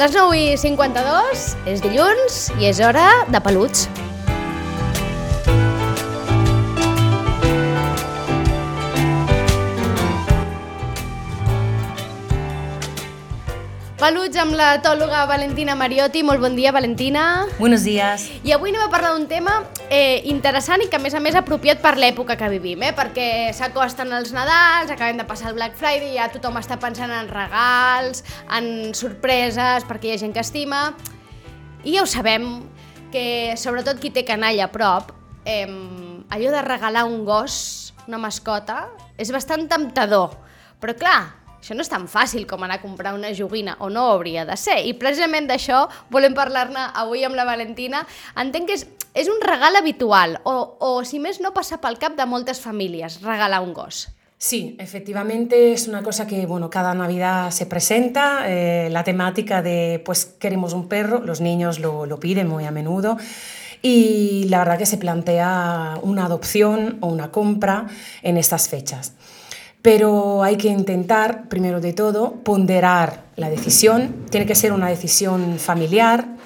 Les 9 i 52, és dilluns i és hora de peluts. Peluts amb la tòloga Valentina Mariotti. Molt bon dia, Valentina. Buenos días. I avui anem a parlar d'un tema eh, interessant i que a més a més apropiat per l'època que vivim, eh? perquè s'acosten els Nadals, acabem de passar el Black Friday, ja tothom està pensant en regals, en sorpreses, perquè hi ha gent que estima, i ja ho sabem, que sobretot qui té canalla a prop, eh, allò de regalar un gos, una mascota, és bastant temptador, però clar, això no és tan fàcil com anar a comprar una joguina, o no hauria de ser. I precisament d'això volem parlar-ne avui amb la Valentina. Entenc que és, és un regal habitual, o, o si més no passa pel cap de moltes famílies, regalar un gos. Sí, efectivamente es una cosa que bueno, cada Navidad se presenta, eh, la temática de pues queremos un perro, los niños lo, lo piden muy a menudo y la verdad que se plantea una adopción o una compra en estas fechas. Pero hay que intentar, primero de todo, ponderar la decisión. Tiene que ser una decisión familiar,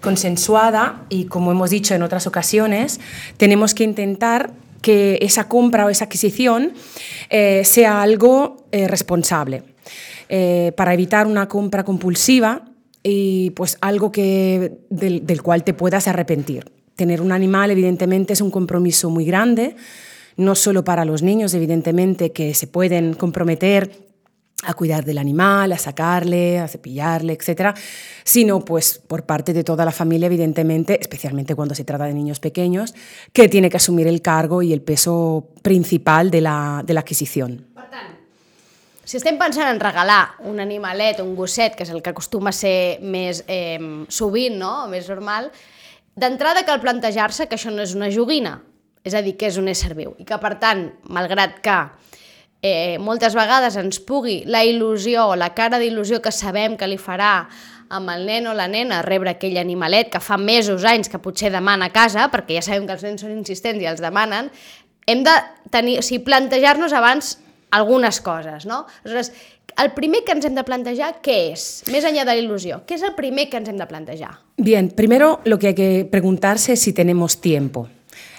consensuada y, como hemos dicho en otras ocasiones, tenemos que intentar que esa compra o esa adquisición eh, sea algo eh, responsable eh, para evitar una compra compulsiva y pues algo que, del, del cual te puedas arrepentir. Tener un animal evidentemente es un compromiso muy grande, no solo para los niños, evidentemente, que se pueden comprometer a cuidar del animal, a sacarle, a cepillarle, etcétera, sino pues por parte de toda la familia, evidentemente, especialmente cuando se trata de niños pequeños, que tiene que asumir el cargo y el peso principal de la, de la adquisición. Per tant, si estem pensant en regalar un animalet, un gosset, que és el que acostuma a ser més eh, sovint, no? més normal, d'entrada cal plantejar-se que això no és una joguina, és a dir, que és un ésser viu, i que per tant, malgrat que eh, moltes vegades ens pugui la il·lusió o la cara d'il·lusió que sabem que li farà amb el nen o la nena rebre aquell animalet que fa mesos, anys que potser demana a casa, perquè ja sabem que els nens són insistents i els demanen, hem de tenir, o sigui, plantejar-nos abans algunes coses, no? Aleshores, el primer que ens hem de plantejar, què és? Més enllà de la il·lusió, què és el primer que ens hem de plantejar? Bien, primero lo que hay que preguntarse es si tenemos tiempo.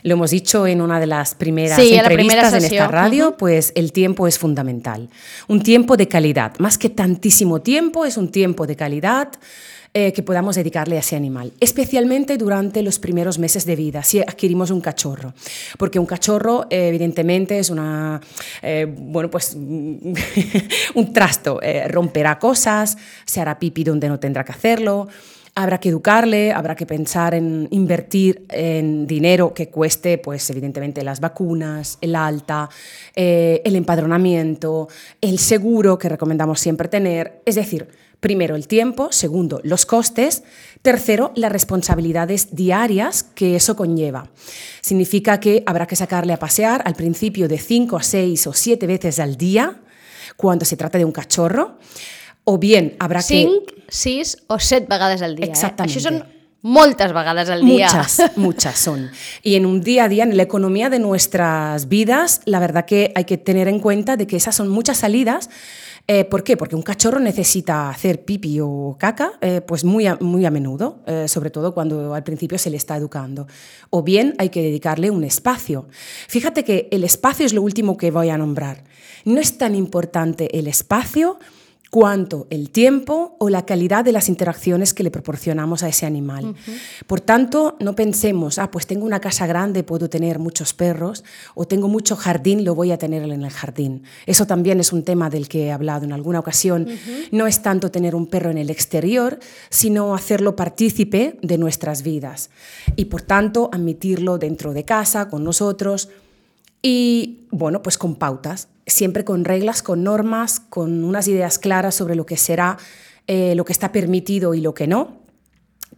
Lo hemos dicho en una de las primeras Sí, en la entrevistas primera en esta radio, pues el tiempo es fundamental. Un tiempo de calidad, más que tantísimo tiempo, es un tiempo de calidad eh, que podamos dedicarle a ese animal, especialmente durante los primeros meses de vida, si adquirimos un cachorro, porque un cachorro eh, evidentemente es una, eh, bueno, pues un trasto, eh, romperá cosas, se hará pipi donde no tendrá que hacerlo, Habrá que educarle, habrá que pensar en invertir en dinero que cueste, pues evidentemente las vacunas, el alta, eh, el empadronamiento, el seguro que recomendamos siempre tener. Es decir, primero el tiempo, segundo los costes, tercero las responsabilidades diarias que eso conlleva. Significa que habrá que sacarle a pasear al principio de 5 a 6 o 7 veces al día cuando se trata de un cachorro. O bien habrá que 5, 6 o 7 vegades al dia. Exactamente. Eh? Això són moltes vegades al dia. Muchas, muchas son. Y en un día a día, en la economía de nuestras vidas, la verdad que hay que tener en cuenta de que esas son muchas salidas. Eh, ¿Por qué? Porque un cachorro necesita hacer pipi o caca eh, pues muy a, muy a menudo, eh, sobre todo cuando al principio se le está educando. O bien hay que dedicarle un espacio. Fíjate que el espacio es lo último que voy a nombrar. No es tan importante el espacio cuanto el tiempo o la calidad de las interacciones que le proporcionamos a ese animal. Por tanto, no pensemos, ah, pues tengo una casa grande, puedo tener muchos perros, o tengo mucho jardín, lo voy a tener en el jardín. Eso también es un tema del que he hablado en alguna ocasión. No es tanto tener un perro en el exterior, sino hacerlo partícipe de nuestras vidas. Y por tanto, admitirlo dentro de casa, con nosotros, y bueno, pues con pautas, siempre con reglas, con normas, con unas ideas claras sobre lo que será, eh, lo que está permitido y lo que no.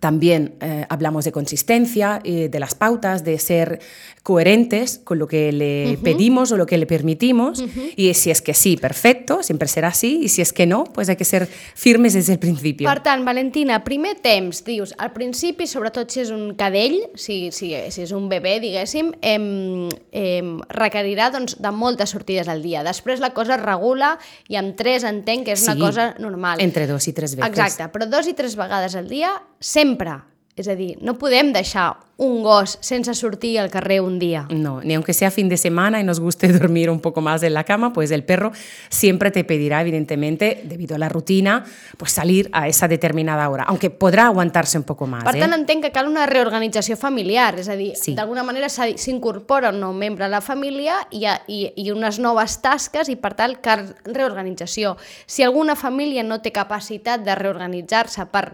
También eh, hablamos de consistencia, eh, de las pautas, de ser coherentes con lo que le pedimos o lo que le permitimos. Y si es que sí, perfecto, siempre será así. Y si es que no, pues hay que ser firmes desde el principio. Per tant, Valentina, primer temps, dius, al principi, sobretot si és un cadell, si, si, si és un bebè, diguéssim, em, em, requerirà doncs, de moltes sortides al dia. Després la cosa es regula i amb tres entenc que és una Sí, cosa normal. Entre dos y tres veces. Exacte, però dos i tres vegades al dia, sempre. És a dir, no podem deixar un gos sense sortir al carrer un dia. No, ni aunque sea fin de semana y nos guste dormir un poco más en la cama, pues el perro siempre te pedirá, evidentemente, debido a la rutina, pues salir a esa determinada hora, aunque podrá aguantarse un poco más. Per tant, ¿eh? entenc que cal una reorganització familiar, és a dir, Sí. d'alguna manera s'incorpora un nou membre a la família i, a, i, i unes noves tasques i, per tant, cal reorganització. Si alguna família no té capacitat de reorganitzar-se per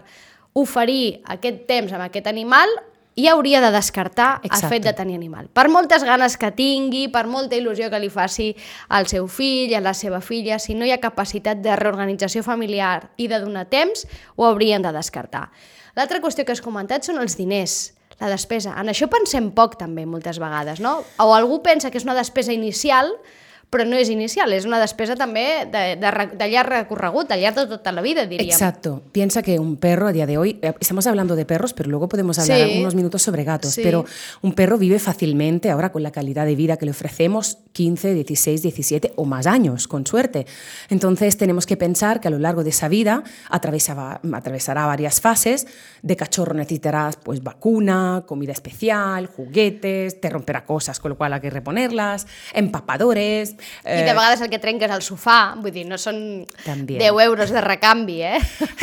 oferir aquest temps amb aquest animal, ja hauria de descartar Exacte. el fet de tenir animal. Per moltes ganes que tingui, per molta il·lusió que li faci al seu fill, a la seva filla, si no hi ha capacitat de reorganització familiar i de donar temps, ho haurien de descartar. L'altra qüestió que has comentat són els diners, la despesa. En això pensem poc també moltes vegades, no? O algú pensa que és una despesa inicial, però no és inicial, és una despesa també de, de, de llarg recorregut, de llarg de tota la vida, diríem. Exacto. Piensa que un perro a día de hoy, eh, estamos hablando de perros, pero luego podemos hablar Sí. unos minutos sobre gatos, Sí. pero un perro vive fácilmente ahora con la calidad de vida que le ofrecemos 15, 16, 17 o más años, con suerte. Entonces tenemos que pensar que a lo largo de esa vida atravesaba- atravesará varias fases. De cachorro necesitarás pues vacuna, comida especial, juguetes, te romperá cosas, con lo cual hay que reponerlas, empapadores. I eh, de vegades el que trenca és el sofà, vull dir, no són També. 10 euros de recanvi, eh?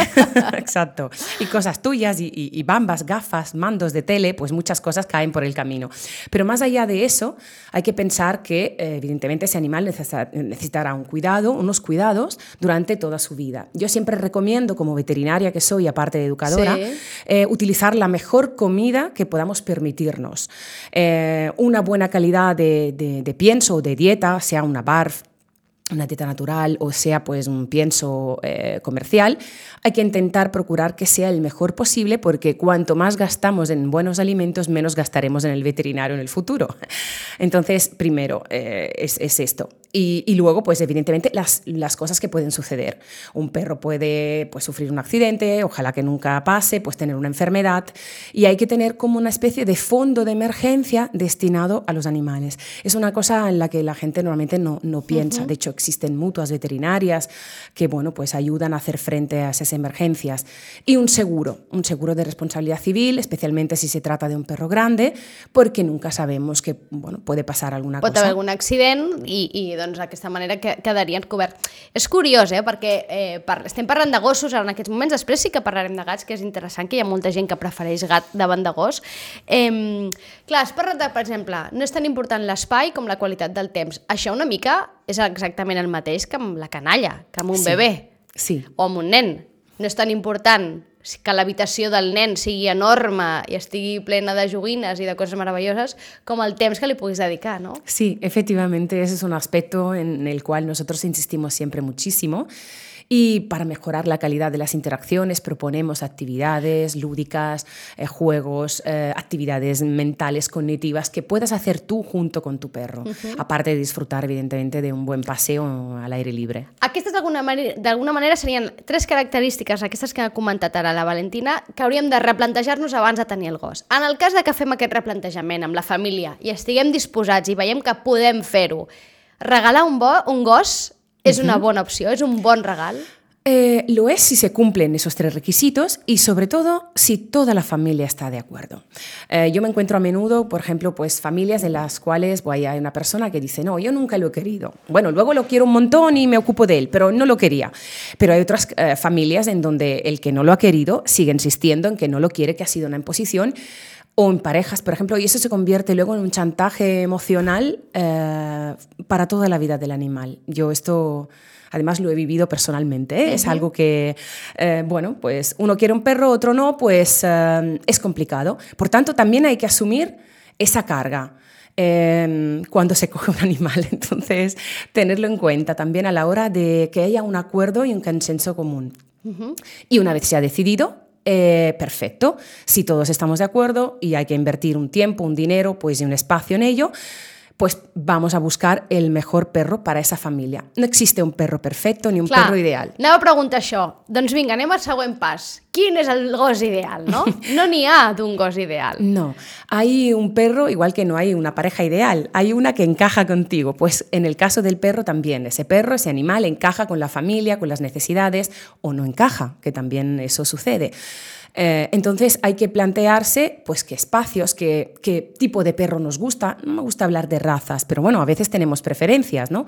Exacto. Y cosas tuyas y, y- y bambas, gafas, mandos de tele, pues muchas cosas caen por el camino. Pero más allá de eso, hay que pensar que eh, evidentemente ese animal necesita- necesitará un cuidado, unos cuidados durante toda su vida. Yo siempre recomiendo, como veterinaria que soy, aparte de educadora, Sí. eh, utilizar la mejor comida que podamos permitirnos. Eh, una buena calidad de, de- de pienso o de dieta, sea una barf, una dieta natural o sea pues un pienso eh, comercial, hay que intentar procurar que sea el mejor posible porque cuanto más gastamos en buenos alimentos, menos gastaremos en el veterinario en el futuro. Entonces, primero eh, es, es esto. Y, y luego, pues evidentemente, las, las cosas que pueden suceder. Un perro puede pues, sufrir un accidente, ojalá que nunca pase, pues tener una enfermedad. Y hay que tener como una especie de fondo de emergencia destinado a los animales. Es una cosa en la que la gente normalmente no, no piensa. De hecho, existen mutuas veterinarias que, bueno, pues ayudan a hacer frente a esas emergencias. Y un seguro, un seguro de responsabilidad civil, especialmente si se trata de un perro grande, porque nunca sabemos que, bueno, puede pasar alguna Pot cosa. haver algun accident i, i doncs d'aquesta manera que, quedarien cobert. És curiós, eh? perquè eh, par estem parlant de gossos ara en aquests moments, després sí que parlarem de gats, que és interessant, que hi ha molta gent que prefereix gat davant de gos. Eh, clar, has parlat de, per exemple, no és tan important l'espai com la qualitat del temps. Això una mica és exactament el mateix que amb la canalla, que amb un Sí. bebè Sí, o amb un nen. No és tan important que l'habitació del nen sigui enorme i estigui plena de joguines i de coses meravelloses com el temps que li puguis dedicar, no? Sí, efectivamente, ese es un aspecto en el cual nosotros insistimos siempre muchísimo. Y para mejorar la calidad de las interacciones proponemos actividades lúdicas, eh, juegos, eh, actividades mentales, cognitivas que puedas hacer tú junto con tu perro, aparte de disfrutar evidentemente de un buen paseo al aire libre. Aquestes d'alguna manera, d'alguna manera serien tres característiques, aquestes que ha comentat ara la Valentina, que hauríem de replantejar-nos abans de tenir el gos. En el cas de que fem aquest replantejament amb la família i estiguem disposats i veiem que podem fer-ho, regalar un, bo, un gos és una bona opció, és un bon regal. Eh, lo es si se cumplen esos tres requisitos y sobre todo si toda la familia está de acuerdo. Eh, yo me encuentro a menudo, por ejemplo, pues familias en las cuales pues, hay una persona que dice, no, yo nunca lo he querido. Bueno, luego lo quiero un montón y me ocupo de él, pero no lo quería. Pero hay otras eh, familias en donde el que no lo ha querido sigue insistiendo en que no lo quiere, que ha sido una imposición o en parejas, por ejemplo, y eso se convierte luego en un chantaje emocional eh, para toda la vida del animal. Yo esto, además, lo he vivido personalmente. ¿eh? Es algo que, eh, bueno, pues uno quiere un perro, otro no, pues es complicado. Por tanto, también hay que asumir esa carga. eh, cuando se coge un animal, entonces tenerlo en cuenta también a la hora de que haya un acuerdo y un consenso común. Y una vez se ha decidido, eh, perfecto. Si todos estamos de acuerdo y hay que invertir un tiempo, un dinero, pues y un espacio en ello, pues vamos a buscar el mejor perro para esa familia. No existe un perro perfecto ni un Clar, perro ideal. Anava a preguntar això. Doncs vinga, anem al següent pas. Quin és el gos ideal, no? No n'hi ha d'un gos ideal. No, hay un perro igual que no hay una pareja ideal, hay una que encaja contigo. Pues en el caso del perro también, ese perro, ese animal encaja con la familia, con las necesidades o no encaja, que también eso sucede. Eh, entonces hay que plantearse pues qué espacios, qué, qué, tipo de perro nos gusta. No me gusta hablar de razas, pero bueno, a veces tenemos preferencias, ¿no?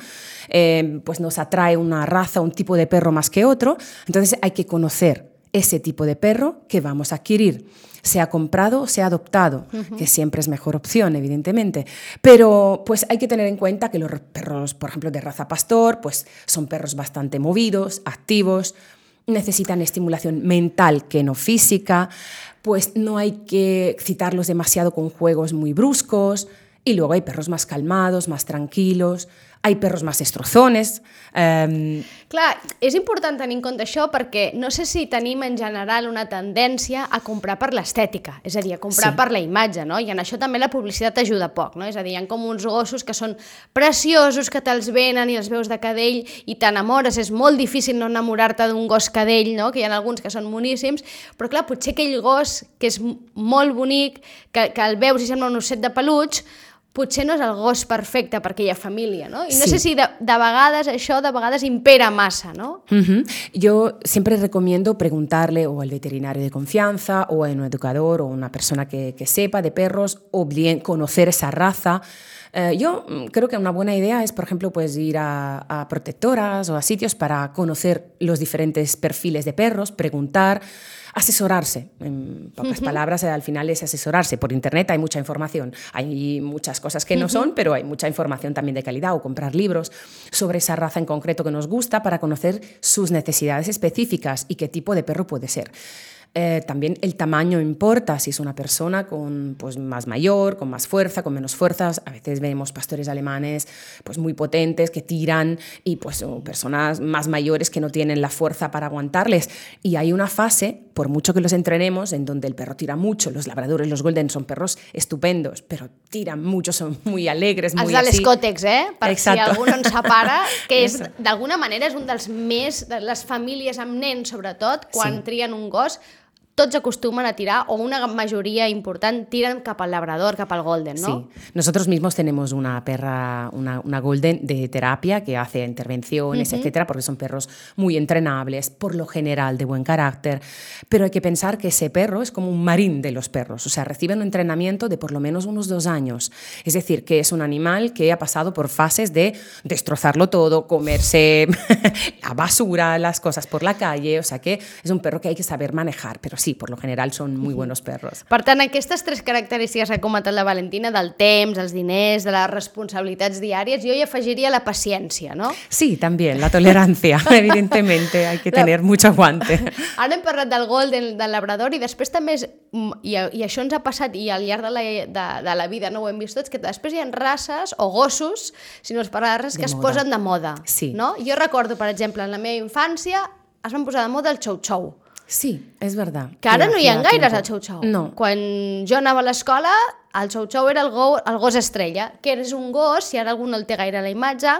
Eh, pues nos atrae una raza, un tipo de perro más que otro. Entonces hay que conocer ese tipo de perro que vamos a adquirir sea comprado o sea adoptado, uh -huh. que siempre es mejor opción, evidentemente. Pero pues hay que tener en cuenta que los perros, por ejemplo, de raza pastor, pues son perros bastante movidos, activos, necesitan estimulación mental que no física, pues no hay que excitarlos demasiado con juegos muy bruscos, y luego hay perros más calmados, más tranquilos, hay perros más estrozones. Um... Clar, és important tenir en compte això perquè no sé si tenim en general una tendència a comprar per l'estètica, és a dir, a comprar sí. per la imatge, no? I en això també la publicitat ajuda poc, no? És a dir, hi ha com uns gossos que són preciosos, que te'ls venen i els veus de cadell i t'enamores, és molt difícil no enamorar-te d'un gos cadell, no? Que hi ha alguns que són moníssims, però clar, potser aquell gos que és molt bonic, que, que el veus i sembla un osset de peluig, potser no és el gos perfecte per aquella família, no? I no sí. sé si de, de vegades això de vegades impera massa, ¿no? Uh -huh. Yo siempre recomiendo preguntarle o al veterinario de confianza o a un educador o una persona que, que sepa de perros o bien conocer esa raza. Eh, yo creo que una buena idea es, por ejemplo, pues ir a, a, protectoras o a sitios para conocer los diferentes perfiles de perros, preguntar, asesorarse. En pocas uh -huh. palabras, al final es asesorarse. Por internet hay mucha información. Hay muchas cosas que no uh -huh. son, pero hay mucha información también de calidad o comprar libros sobre esa raza en concreto que nos gusta para conocer sus necesidades específicas y qué tipo de perro puede ser. Eh, también el tamaño importa, si es una persona con, pues, más mayor, con más fuerza, con menos fuerzas. A veces vemos pastores alemanes pues, muy potentes que tiran y pues, personas más mayores que no tienen la fuerza para aguantarles. Y hay una fase, por mucho que los entrenemos, en donde el perro tira mucho. Los labradores, los golden son perros estupendos, pero tiran mucho, son muy alegres, muy Els eh? Per Exacto. si algú no en separa, que és, d'alguna manera és un dels més, de les famílies amb nens, sobretot, quan sí. trien un gos, tots acostumen a tirar, o una mayoría important tiran cap al labrador, cap al golden, ¿no? Sí, nosotros mismos tenemos una perra, una, una golden de terapia que hace intervenciones, uh -huh. etcétera, porque son perros muy entrenables, por lo general de buen carácter, pero hay que pensar que ese perro es como un marín de los perros, o sea, reciben un entrenamiento de por lo menos unos dos años, es decir, que es un animal que ha pasado por fases de destrozarlo todo, comerse la basura, las cosas por la calle, o sea que es un perro que hay que saber manejar, pero sí sí, por lo general són muy buenos perros. Per tant, aquestes tres característiques que ha comentat la Valentina, del temps, els diners, de les responsabilitats diàries, jo hi afegiria la paciència, no? Sí, también, la tolerancia, evidentemente, hay que tener la... mucho aguante. Ara hem parlat del golden, del labrador, i després també, és, i, i això ens ha passat, i al llarg de la, de, de la vida no ho hem vist tots, que després hi ha races o gossos, si no es parla de res, que de es moda. posen de moda. Sí. No? Jo recordo, per exemple, en la meva infància es van posar de moda el xou-xou. Sí, és verdad. Que ara no hi ha gaires a xou-xou. No. Quan jo anava a l'escola, el xou-xou era el, go, el gos estrella, que és un gos, si ara algú no el té gaire a la imatge,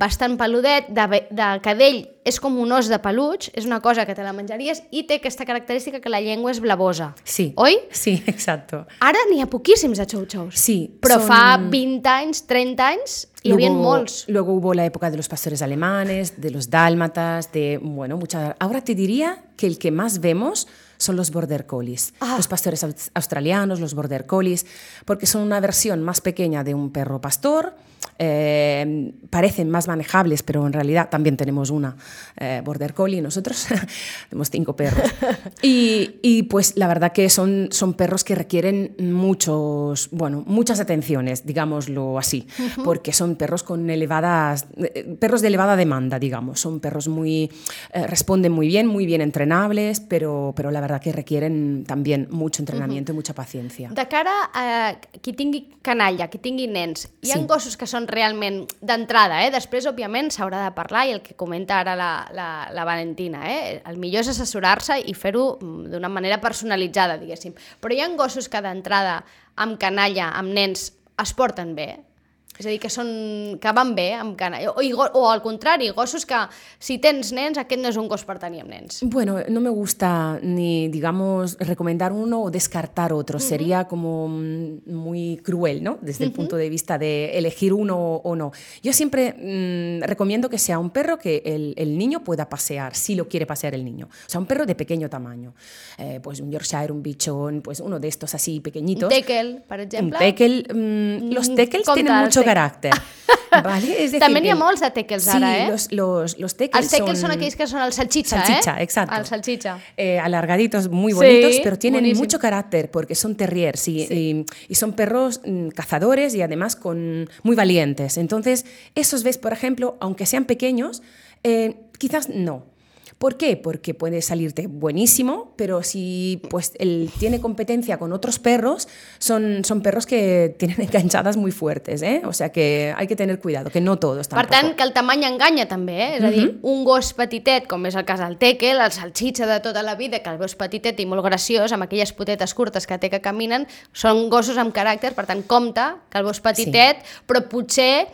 bastant peludet, de, de cadell, és com un os de peluig, és una cosa que te la menjaries i té aquesta característica que la llengua és blavosa. Sí. Oi? Sí, exacto. Ara n'hi ha poquíssims de xou-xous. Sí. Però son... fa 20 anys, 30 anys, hi havia molts. Luego hubo la época de los pastores alemanes, de los dálmatas, de, bueno, muchas... Ahora te diría que el que más vemos son los border collies, ah. los pastores australianos, los border collies, porque son una versión más pequeña de un perro pastor, eh, parecen más manejables, pero en realidad también tenemos una eh, border collie, nosotros tenemos cinco perros. Y, y, pues la verdad que son, son perros que requieren muchos, bueno, muchas atenciones, digámoslo así, uh -huh. porque son perros con elevadas, eh, perros de elevada demanda, digamos, son perros muy, eh, responden muy bien, muy bien entrenables, pero, pero la verdad verdad que requieren también mucho entrenamiento uh -huh. i mucha paciència. De cara a qui tingui canalla, qui tingui nens, hi ha sí. gossos que són realment d'entrada, eh? després, òbviament, s'haurà de parlar i el que comenta ara la, la, la Valentina, eh? el millor és assessorar-se i fer-ho mm, d'una manera personalitzada, diguéssim. Però hi ha gossos que d'entrada, amb canalla, amb nens, es porten bé, és a dir, que, són, que van bé amb cana. O, o, o al contrari, gossos que si tens nens, aquest no és un gos per tenir amb nens. Bueno, no me gusta ni, digamos, recomendar uno o descartar otro. Uh -huh. Sería como muy cruel, ¿no? Desde uh -huh. el punto de vista de elegir uno o no. Yo siempre mmm, recomiendo que sea un perro que el, el, niño pueda pasear, si lo quiere pasear el niño. O sea, un perro de pequeño tamaño. Eh, pues un Yorkshire, un bichón, pues uno de estos así pequeñitos. Un teckel, per exemple. Un teckel. Mmm, los teckels tienen mucho carácter. ¿vale? Es decir, També n'hi ha molts de teckels sí, ara, eh? los, los, los teckels Els teckels son... són aquells que són el salchicha, salchicha eh? exacto. El salchicha. Eh, alargaditos, muy bonitos, Sí, pero tienen buenísimo. mucho carácter porque son terriers y, y- y son perros mm, cazadores y además con, muy valientes. Entonces, esos ves, por ejemplo, aunque sean pequeños, eh, quizás no. ¿Por qué? Porque puede salirte buenísimo, pero si pues, él tiene competencia con otros perros, son, son perros que tienen enganchadas muy fuertes, ¿eh? O sea que hay que tener cuidado, que no todos Per tampoco. tant, que el tamany enganya també, eh? És a dir, un gos petitet, com és el cas del teckel, el salchicha de tota la vida, que el veus petitet i molt graciós, amb aquelles potetes curtes que té que caminen, són gossos amb caràcter, per tant, compte que el veus petitet, sí. però potser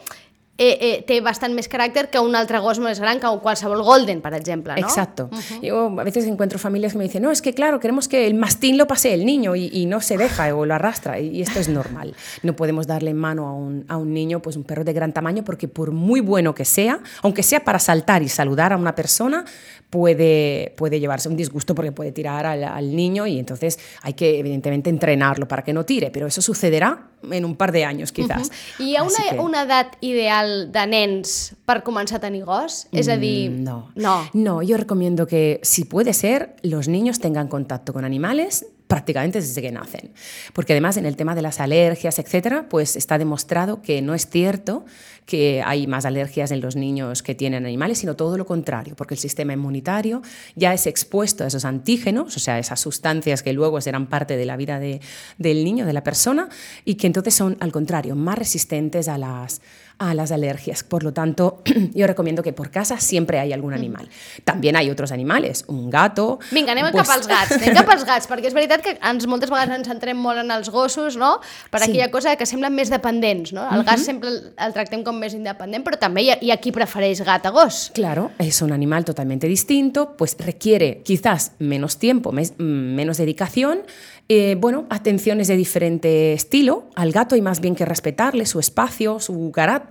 eh, eh, té bastant més caràcter que un altre gos més gran, que qualsevol golden, per exemple, no? Exacto. Yo a veces encuentro familias que me dicen, no, es que claro, queremos que el mastín lo pase el niño y, y no se deja o lo arrastra. Y esto es normal. No podemos darle en mano a un, a un niño, pues un perro de gran tamaño, porque por muy bueno que sea, aunque sea para saltar y saludar a una persona, puede, puede llevarse un disgusto porque puede tirar al, al niño y entonces hay que evidentemente entrenarlo para que no tire, pero eso sucederá en un par de años quizás. I hi ha Así una, que- una edat ideal de nens per començar a tenir gos? És a dir... Mm, No. No. No, yo recomiendo que, si puede ser, los niños tengan contacto con animales prácticamente desde que nacen. Porque además en el tema de las alergias, etcétera, pues está demostrado que no es cierto que hay más alergias en los niños que tienen animales, sino todo lo contrario, porque el sistema inmunitario ya es expuesto a esos antígenos, o sea, esas sustancias que luego serán parte de la vida de- del niño, de la persona, y que entonces son, al contrario, más resistentes a las, a las alergias. Por lo tanto, yo recomiendo que por casa siempre hay algún animal. También hay otros animales, un gato. Vinga, anem pues- cap als gats, anem cap als gats, perquè és veritat que ens, moltes vegades ens centrem molt en els gossos, no? Per Sí. aquella cosa que semblen més dependents, no? El gat sempre el, tractem com més independent, però també hi ha, hi ha qui prefereix gat a gos. Claro, es un animal totalmente distinto, pues requiere quizás menos tiempo, mes- mm, menos dedicación, eh, bueno, atenciones de diferente estilo. Al gato hay más bien que respetarle su espacio, su carácter.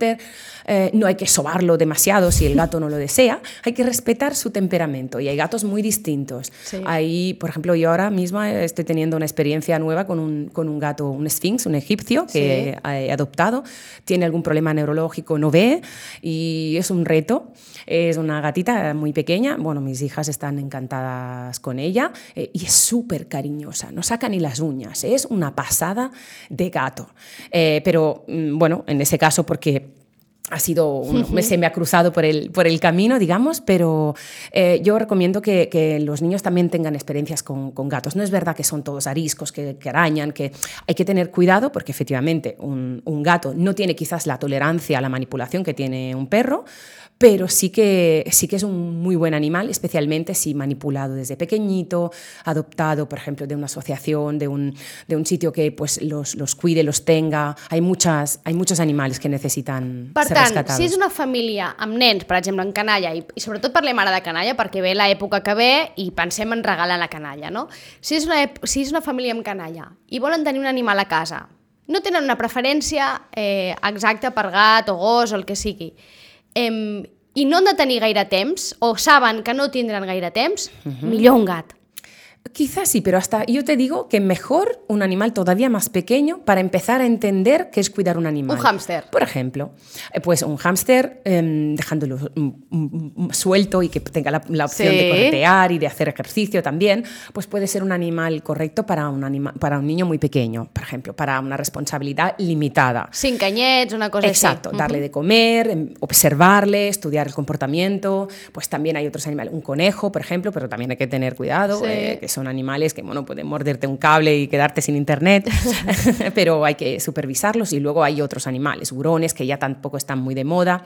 Eh, no hay que sobarlo demasiado si el gato no lo desea. Hay que respetar su temperamento y hay gatos muy distintos. Sí. Hay, por ejemplo, yo ahora misma estoy teniendo una experiencia nueva con un, con un gato, un sphinx, un egipcio que he adoptado. Tiene algún problema neurológico, no ve y es un reto. Es una gatita muy pequeña. Bueno, mis hijas están encantadas con ella eh, y es súper cariñosa. No saca ni las uñas. Es una pasada de gato. Eh, pero mm, bueno, en ese caso, porque ha sido, uno, me- se me ha cruzado por el, por el camino, digamos, pero eh, yo recomiendo que, que los niños también tengan experiencias con, con gatos. No es verdad que son todos ariscos, que, que arañan, que hay que tener cuidado porque efectivamente un, un gato no tiene quizás la tolerancia a la manipulación que tiene un perro, pero sí que, sí que es un muy buen animal, especialmente si manipulado desde pequeñito, adoptado, por ejemplo, de una asociación, de un, de un sitio que pues, los, los cuide, los tenga. Hay, muchas, hay muchos animales que necesitan tant, si és una família amb nens, per exemple, en canalla, i, i sobretot parlem ara de canalla, perquè ve l'època que ve i pensem en regalar la canalla, no? Si és una, si és una família amb canalla i volen tenir un animal a casa, no tenen una preferència eh, exacta per gat o gos o el que sigui, em, i no han de tenir gaire temps, o saben que no tindran gaire temps, millor un gat. Quizás sí, pero hasta yo te digo que mejor un animal todavía más pequeño para empezar a entender qué es cuidar un animal. Un hámster. Por ejemplo, Eh, pues un hámster em, dejándolo mm, mm, mm, suelto y que tenga la, la opción Sí. de corretear y de hacer ejercicio también, pues puede ser un animal correcto para un, anima- para un niño muy pequeño, por ejemplo, para una responsabilidad limitada. Cinc anyets, una cosa Exacto, així. darle de comer, em, observarle, estudiar el comportamiento. Pues también hay otros animales, un conejo, por ejemplo, pero también hay que tener cuidado, Sí. eh, que son animales que, bueno, pueden morderte un cable y quedarte sin internet, pero hay que supervisarlos y luego hay otros animales, hurones, que ya tampoco están muy de moda.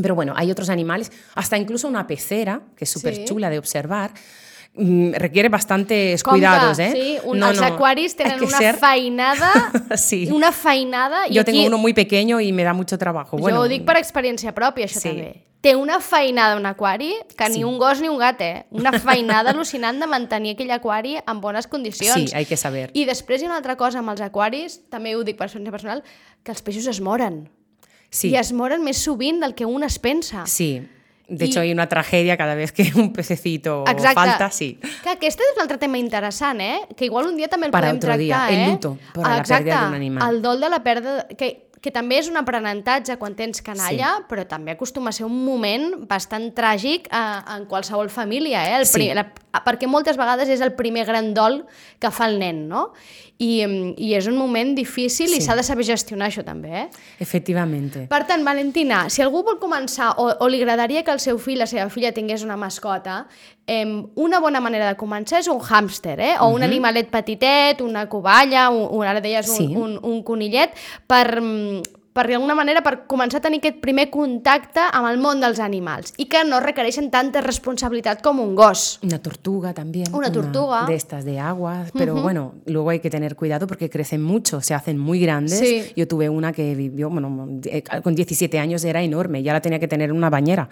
Pero bueno, hay otros animales, hasta incluso una pecera, que es súper chula de observar, requiere bastantes Compte, cuidados, eh? Sí, un, no, els no, aquaris tenen una ser... feinada, sí. una feinada... Jo aquí... tengo uno muy pequeño y me da mucho trabajo. Jo bueno, ho dic per experiència pròpia, això sí. també. Té una feinada un aquari que sí. ni un gos ni un gat, eh? Una feinada al·lucinant de mantenir aquell aquari en bones condicions. Sí, hay que saber. I després hi ha una altra cosa amb els aquaris, també ho dic per experiència personal, que els peixos es moren. Sí. I es moren més sovint del que un es pensa. Sí. De hecho, hay una tragedia cada vez que un pececito Exacte. falta, sí. Que aquest és un altre tema interessant, eh? Que igual un dia també el Para podem tractar, dia. eh? El luto per Exacte. la pèrdua d'un animal. El dol de la pèrdua... Que, que també és un aprenentatge quan tens canalla, sí. però també acostuma a ser un moment bastant tràgic eh, en qualsevol família, eh? El sí. la, perquè moltes vegades és el primer gran dol que fa el nen, no? I, i és un moment difícil sí. i s'ha de saber gestionar això també, eh? Efectivament. Per tant, Valentina, si algú vol començar o, o li agradaria que el seu fill, la seva filla tingués una mascota, eh, una bona manera de començar és un hàmster, eh? O uh -huh. un mhm. animalet petitet, una covalla, un, un, ara deies un, sí. un, un conillet, per, per d'alguna manera per començar a tenir aquest primer contacte amb el món dels animals i que no requereixen tanta responsabilitat com un gos. Una tortuga també. Una tortuga. Una de estas de agua, pero uh -huh. bueno, luego hay que tener cuidado porque crecen mucho, se hacen muy grandes. Sí. Yo tuve una que vivió, bueno, con 17 años era enorme, ya la tenía que tener en una bañera.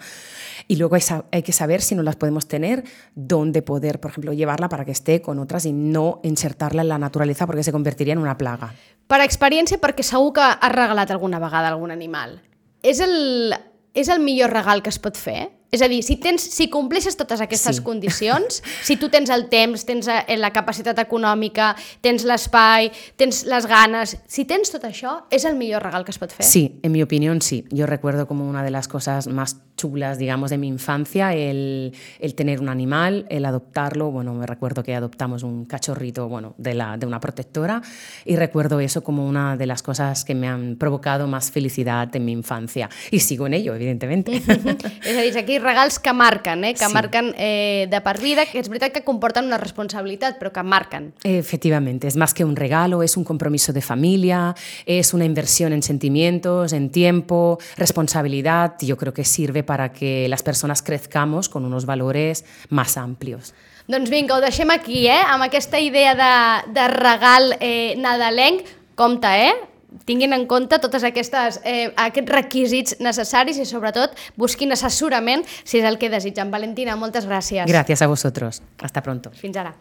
Y luego hay, hay, que saber si no las podemos tener, dónde poder, por ejemplo, llevarla para que esté con otras y no insertarla en la naturaleza porque se convertiría en una plaga. Per experiència, perquè segur que has regalat alguna vegada algun animal. És el, és el millor regal que es pot fer? És a dir, si, tens, si compleixes totes aquestes sí. condicions, si tu tens el temps, tens eh, la capacitat econòmica, tens l'espai, tens les ganes, si tens tot això, és el millor regal que es pot fer? Sí, en mi opinión sí. Yo recuerdo como una de las cosas más chulas, digamos, de mi infancia, el, el tener un animal, el adoptarlo. Bueno, me recuerdo que adoptamos un cachorrito, bueno, de, la, de una protectora y recuerdo eso como una de las cosas que me han provocado más felicidad en mi infancia. Y sigo en ello, evidentemente. a dir, aquí regals que marquen, eh? que sí. marquen eh, de per vida, que és veritat que comporten una responsabilitat, però que marquen. Efectivamente, es más que un regalo, es un compromiso de familia, es una inversión en sentimientos, en tiempo, responsabilidad. Yo creo que sirve para que las personas crezcamos con unos valores más amplios. Doncs vinga, ho deixem aquí, eh? amb aquesta idea de, de regal eh, nadalenc. Compte, eh? Tinguin en compte totes aquestes, eh, aquests requisits necessaris i sobretot busquin assessorament si és el que desitgen. Valentina, moltes gràcies. Gràcies a vosaltres. Hasta pronto. Fins ara.